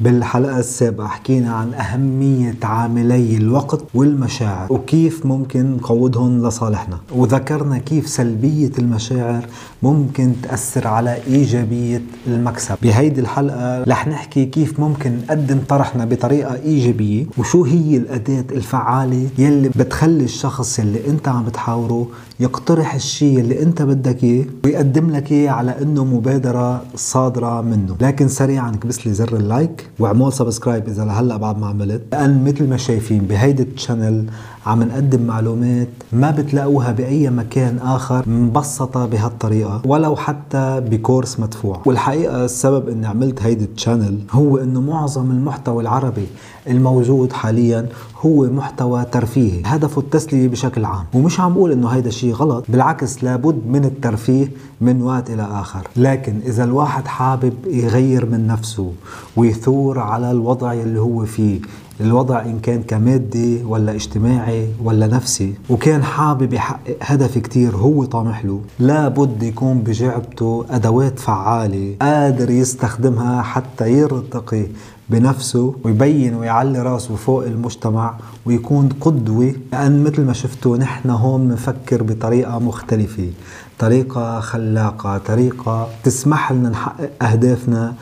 بالحلقة السابقة حكينا عن أهمية عاملي الوقت والمشاعر وكيف ممكن نقودهم لصالحنا. وذكرنا كيف سلبية المشاعر ممكن تأثر على إيجابية المكسب. بهيدي الحلقة رح نحكي كيف ممكن نقدم طرحنا بطريقة إيجابية وشو هي الأداة الفعالة يلي بتخلي الشخص اللي أنت عم بتحاوره يقترح الشيء اللي أنت بدك إياه ويقدم لك إياه على أنه مبادرة صادرة منه. لكن سريعا كبس لي زر ال like. واعمل subscribe إذا لهلأ بعد ما عملت. لأن مثل ما شايفين بهيدي ال channel عم نقدم معلومات ما بتلاقوها بأي مكان آخر مبسطة بهالطريقة ولو حتى بكورس مدفوع. والحقيقة السبب إني عملت هيدي التشانل هو إنه معظم المحتوى العربي الموجود حاليا هو محتوى ترفيهي هدفه التسلية بشكل عام. ومش عم بقول إنه هيدا الشيء غلط بالعكس لابد من الترفيه من وقت إلى آخر. لكن إذا الواحد حابب يغير من نفسه ويثور على الوضع اللي هو فيه الوضع إن كان كمادي ولا اجتماعي ولا نفسي وكان حابب يحقق هدف كتير هو طامح له. لابد يكون بجعبته أدوات فعالة قادر يستخدمها حتى يرتقي بنفسه ويبين ويعلي راسه فوق المجتمع ويكون قدوة. لأن مثل ما شفتوا نحن هون بنفكر بطريقة مختلفة طريقة خلاقة طريقة تسمح لنا نحقق أهدافنا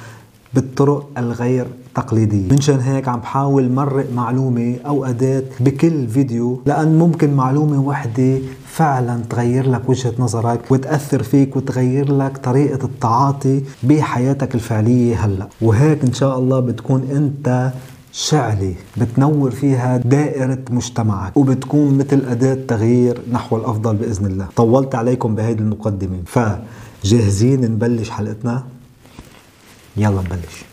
بالطرق الغير تقليدية منشان هيك عم بحاول مرق معلومة أو أداة بكل فيديو لأن ممكن معلومة وحدة فعلا تغير لك وجهة نظرك وتأثر فيك وتغير لك طريقة التعاطي بحياتك الفعلية هلأ. وهيك إن شاء الله بتكون أنت شعلة بتنور فيها دائرة مجتمعك وبتكون مثل أداة تغيير نحو الأفضل بإذن الله. طولت عليكم بهيدي المقدمة. فجاهزين نبلش حلقتنا؟ يلا نبلش.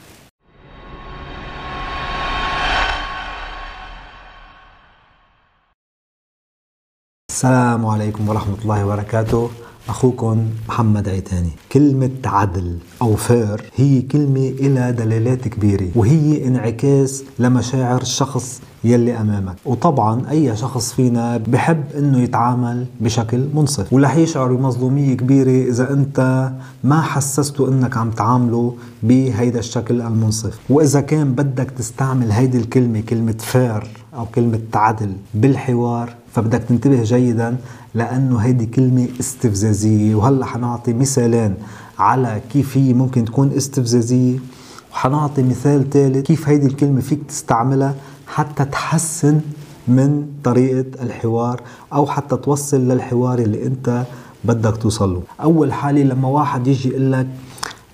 السلام عليكم ورحمة الله وبركاته. أخوكم محمد عيتاني. كلمة عدل أو فير هي كلمة إلى دلالات كبيرة وهي انعكاس لمشاعر الشخص يلي أمامك. وطبعا أي شخص فينا بحب أنه يتعامل بشكل منصف ورح يشعر بمظلومية كبيرة إذا أنت ما حسسته أنك عم تعامله بهيدا الشكل المنصف. وإذا كان بدك تستعمل هيدي الكلمة كلمة فير أو كلمة عدل بالحوار فبدك تنتبه جيدا لأنه هيدي كلمة استفزازية. وهلأ حنعطي مثالين على كيف هي ممكن تكون استفزازية. وحنعطي مثال ثالث كيف هيدي الكلمة فيك تستعملها حتى تحسن من طريقة الحوار أو حتى توصل للحوار اللي أنت بدك توصل له أول حالة لما واحد يجي يقول لك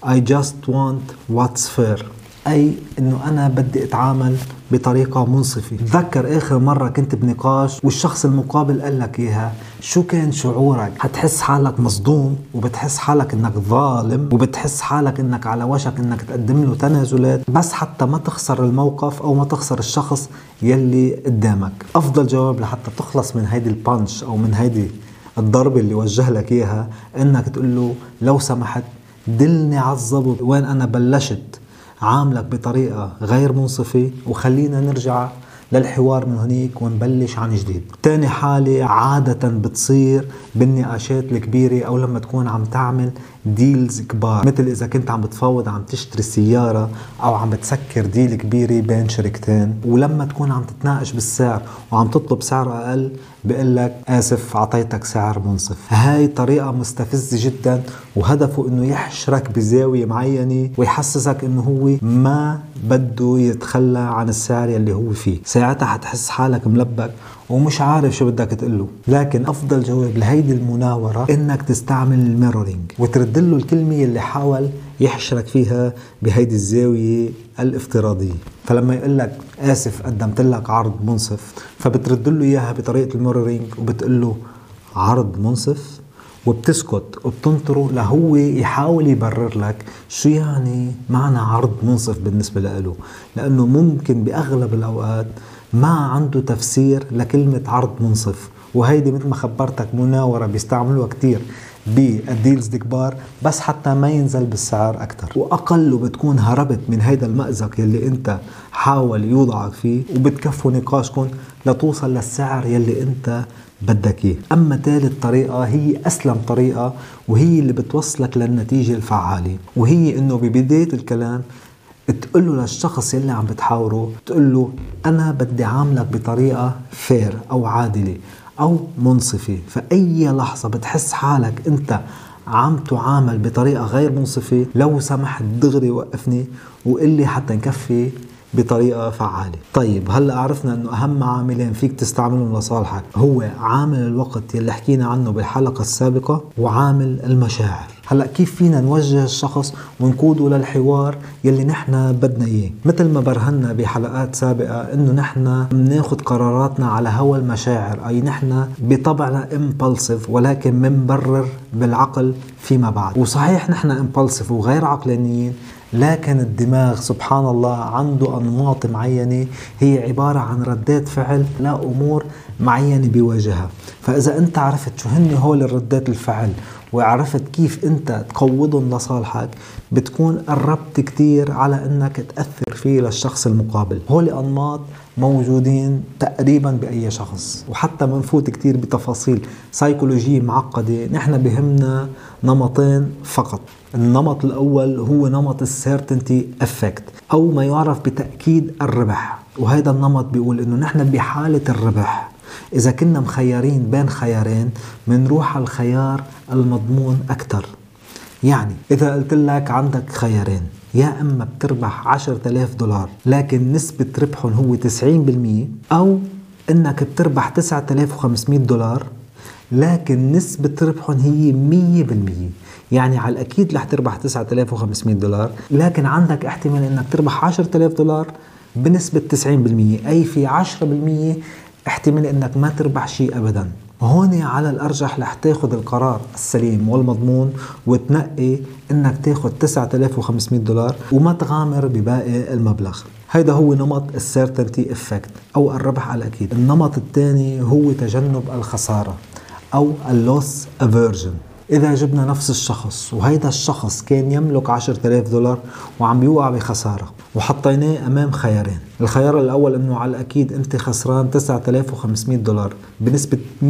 I just want what's fair. أي أنه أنا بدي أتعامل بطريقة منصفة. تذكر آخر مرة كنت بنقاش والشخص المقابل قال لك إياها شو كان شعورك؟ حتحس حالك مصدوم وبتحس حالك أنك ظالم وبتحس حالك أنك على وشك أنك تقدم له تنازلات بس حتى ما تخسر الموقف أو ما تخسر الشخص يلي قدامك. أفضل جواب لحتى تخلص من هيدي ال punch أو من هيدي الضربة اللي وجه لك إياها أنك تقول له لو سمحت دلني على الضبط وين أنا بلشت. عاملك بطريقة غير منصفة وخلينا نرجع للحوار من هنيك ونبلش عن جديد. تاني حالة عادة بتصير بالنقاشات الكبيرة أو لما تكون عم تعمل deals كبار. مثل إذا كنت عم بتفاوض عم تشتري سيارة أو عم بتسكر deal كبيرة بين شركتين ولما تكون عم تتناقش بالسعر وعم تطلب سعر أقل بقول لك آسف أعطيتك سعر منصف. هاي طريقة مستفزة جدا وهدفه إنه يحشرك بزاوية معينة ويحسسك إنه هو ما بده يتخلى عن السعر يلي هو فيه. ساعتها حتحس حالك ملبك ومش عارف شو بدك تقله لكن أفضل جواب لهيدي المناورة إنك تستعمل ال mirroring وترد له الكلمة اللي حاول يحشرك فيها بهيدي الزاوية الافتراضية. فلما يقول لك آسف قدمت لك عرض منصف فبترد له إياها بطريقة الميرورينج وبتقول له عرض منصف وبتسكت وبتنطره لهو يحاول يبرر لك شو يعني معنى عرض منصف بالنسبة له. لأنه ممكن بأغلب الأوقات ما عنده تفسير لكلمة عرض منصف. وهيدي مثل ما خبرتك مناورة بيستعملوها كتير بال deals الكبار بس حتى ما ينزل بالسعر أكثر وأقل بتكون هربت من هيدا المأزق يلي أنت حاول يوضعك فيه وبتكفوا نقاشكم لتوصل للسعر يلي أنت بدك إياه. أما ثالث طريقة هي أسلم طريقة وهي اللي بتوصلك للنتيجة الفعالة. وهي إنه ببداية الكلام تقول له للشخص يلي عم بتحاوره تقول له أنا بدي عاملك بطريقة fair أو عادلة أو منصفة. فأي لحظة بتحس حالك أنت عم تعامل بطريقة غير منصفة لو سمحت دغري وقفني وقل لي حتى نكفي بطريقة فعالة. طيب هلأ عرفنا إنه أهم عاملين فيك تستعملهم لصالحك هو عامل الوقت يلي حكينا عنه بالحلقة السابقة وعامل المشاعر. هلا كيف فينا نوجه الشخص ونقوده للحوار يلي نحن بدنا إياه؟ مثل ما برهنا بحلقات سابقة إنه نحن بناخذ قراراتنا على هوى المشاعر أي نحن بطبعنا امبلسيف ولكن منبرر بالعقل فيما بعد. وصحيح نحن امبلسيف وغير عقلانيين لكن الدماغ سبحان الله عنده أنماط معينة هي عبارة عن ردات فعل لأمور معينة بيواجهها فإذا أنت عرفت شو هن هول الردات الفعل وعرفت كيف أنت تقوضهم لصالحك بتكون قربت كتير على أنك تأثر فيه للشخص المقابل. هول أنماط موجودين تقريبا بأي شخص وحتى منفوت كتير بتفاصيل سيكولوجية معقدة. نحن بهمنا نمطين فقط. النمط الأول هو نمط ال certainty effect أو ما يعرف بتأكيد الربح. وهذا النمط بيقول إنه نحن بحالة الربح. إذا كنا مخيرين بين خيارين منروح على الخيار المضمون أكثر يعني إذا قلت لك عندك خيارين يا أما بتربح 10000 دولار لكن نسبة ربحهم هو 90% أو إنك بتربح 9500 دولار لكن نسبة ربحهم هي 100% يعني على الأكيد رح تربح 9500 دولار لكن عندك احتمال إنك تربح 10000 دولار بنسبة 90% أي في 10% احتمال إنك ما تربح شيء أبدا. هون على الأرجح رح تاخذ القرار السليم والمضمون وتنقي إنك تاخذ 9500 دولار وما تغامر بباقي المبلغ. هيدا هو نمط ال certainty effect أو الربح الأكيد. النمط الثاني هو تجنب الخسارة أو اللوس افيرجن إذا جبنا نفس الشخص وهيدا الشخص كان يملك 10000 دولار وعم يوقع بخسارة وحطيناه أمام خيارين. الخيار الأول أنه على الأكيد أنت خسران 9500 دولار بنسبة 100%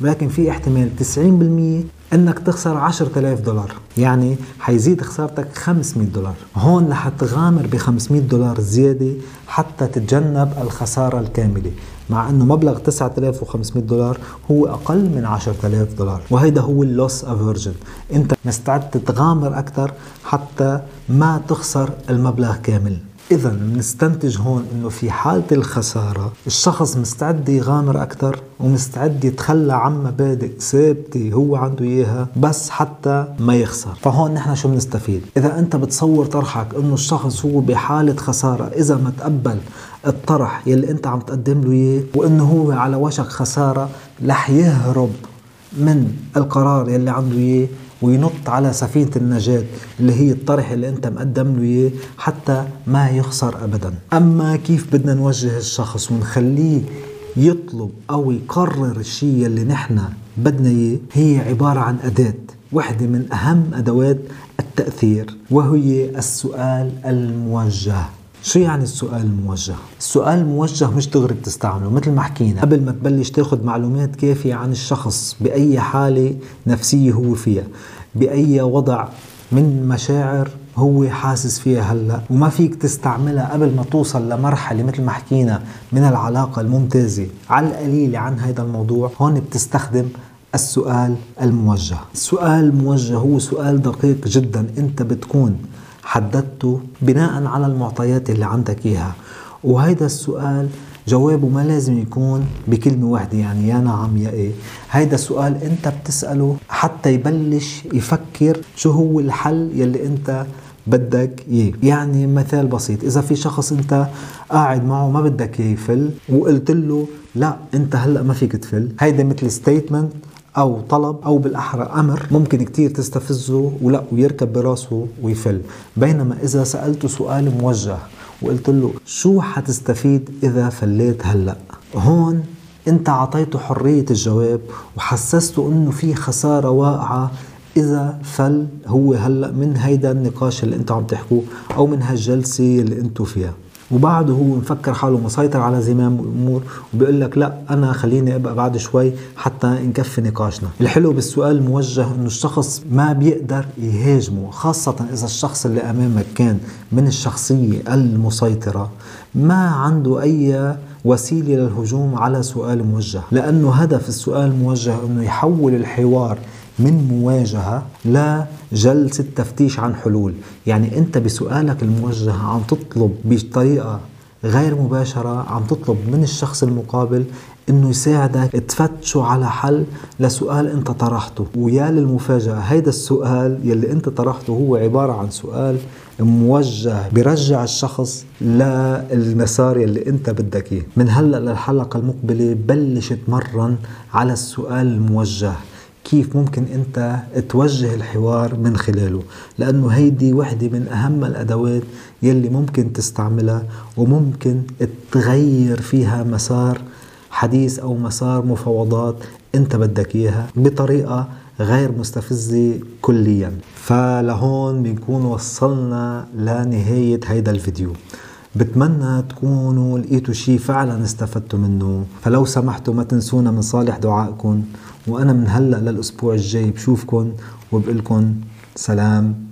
لكن في احتمال 90% إنك تخسر 10000 دولار. يعني حيزيد خسارتك 500 دولار. هون رح تغامر ب 500 دولار زيادة حتى تتجنب الخسارة الكاملة. مع إنه مبلغ 9500 دولار هو أقل من 10000 دولار. وهيدا هو اللوس أفيرجن. أنت مستعد تتغامر أكثر حتى ما تخسر المبلغ كامل. إذا بنستنتج هون إنه في حالة الخسارة الشخص مستعد يغامر أكثر ومستعد يتخلى عن مبادئ ثابتة هو عنده إياها بس حتى ما يخسر. فهون نحن شو بنستفيد إذا أنت بتصور طرحك إنه الشخص هو بحالة خسارة إذا ما تقبل الطرح يلي أنت عم تقدم له إياه وإنه هو على وشك خسارة رح يهرب من القرار يلي عنده إياه وينط على سفينة النجاة اللي هي الطرح اللي انت مقدم له اياه حتى ما يخسر ابدا. أما كيف بدنا نوجه الشخص ونخليه يطلب أو يقرر الشيء اللي نحن بدنا اياه هي عبارة عن أداة. وحدة من أهم أدوات التأثير وهي السؤال الموجه. شو يعني السؤال الموجه؟ السؤال الموجه مش دغري بتستعمله مثل ما حكينا. قبل ما تبلش تاخذ معلومات كافية عن الشخص بأي حالة نفسية هو فيها بأي وضع من مشاعر هو حاسس فيها هلأ. وما فيك تستعملها قبل ما توصل لمرحلة مثل ما حكينا من العلاقة الممتازة على القليل عن هذا الموضوع. هون بتستخدم السؤال الموجه. السؤال الموجه هو سؤال دقيق جدا. أنت بتكون حددته بناء على المعطيات اللي عندك إياها. وهيدا السؤال جوابه ما لازم يكون بكلمة واحدة يعني يا نعم يا إيه. هيدا السؤال أنت بتسأله حتى يبلش يفكر شو هو الحل يلي أنت بدك إياه. يعني مثال بسيط إذا في شخص أنت قاعد معه ما بدك اياه يفل وقلت له لا أنت هلأ ما فيك تفل. هيدا مثل statement أو طلب أو بالأحرى أمر ممكن كتير تستفزه ولا ويركب براسه ويفل. بينما إذا سالته سؤال موجه وقلت له شو حتستفيد إذا فليت هلأ؟ هون أنت اعطيته حرية الجواب وحسسته إنه في خسارة واقعة إذا فل هو هلأ من هيدا النقاش اللي أنتم عم تحكوه أو من هالجلسة اللي أنتم فيها. وبعده هو مفكر حاله مسيطر على زمام الأمور وبيقول لك لا أنا خليني أبقى بعد شوي حتى نكفي نقاشنا. الحلو بالسؤال الموجه إنه الشخص ما بيقدر يهاجمه خاصة إذا الشخص اللي أمامك كان من الشخصية المسيطرة ما عنده أي وسيلة للهجوم على سؤال موجه. لأنه هدف السؤال الموجه إنه يحول الحوار من مواجهة لجلسة تفتيش عن حلول. يعني أنت بسؤالك الموجه عم تطلب بطريقة غير مباشرة عم تطلب من الشخص المقابل إنه يساعدك تفتشوا على حل لسؤال أنت طرحته. ويا للمفاجأة هيدا السؤال يلي أنت طرحته هو عبارة عن سؤال موجه برجع الشخص للمسار يلي أنت بدك إياه. من هلأ للحلقة المقبلة بلش تمرن على السؤال الموجه. كيف ممكن انت توجه الحوار من خلاله. لأنه هيدي وحدة من أهم الأدوات يلي ممكن تستعملها وممكن تغير فيها مسار حديث أو مسار مفاوضات انت بدك إياها بطريقة غير مستفزة كليا. فلهون بنكون وصلنا لنهاية هيدا الفيديو. بتمنى تكونوا لقيتوا شيء فعلا استفدتوا منه. فلو سمحتوا ما تنسونا من صالح دعائكم. وأنا من هلأ للأسبوع الجاي بشوفكن وبقلكن سلام.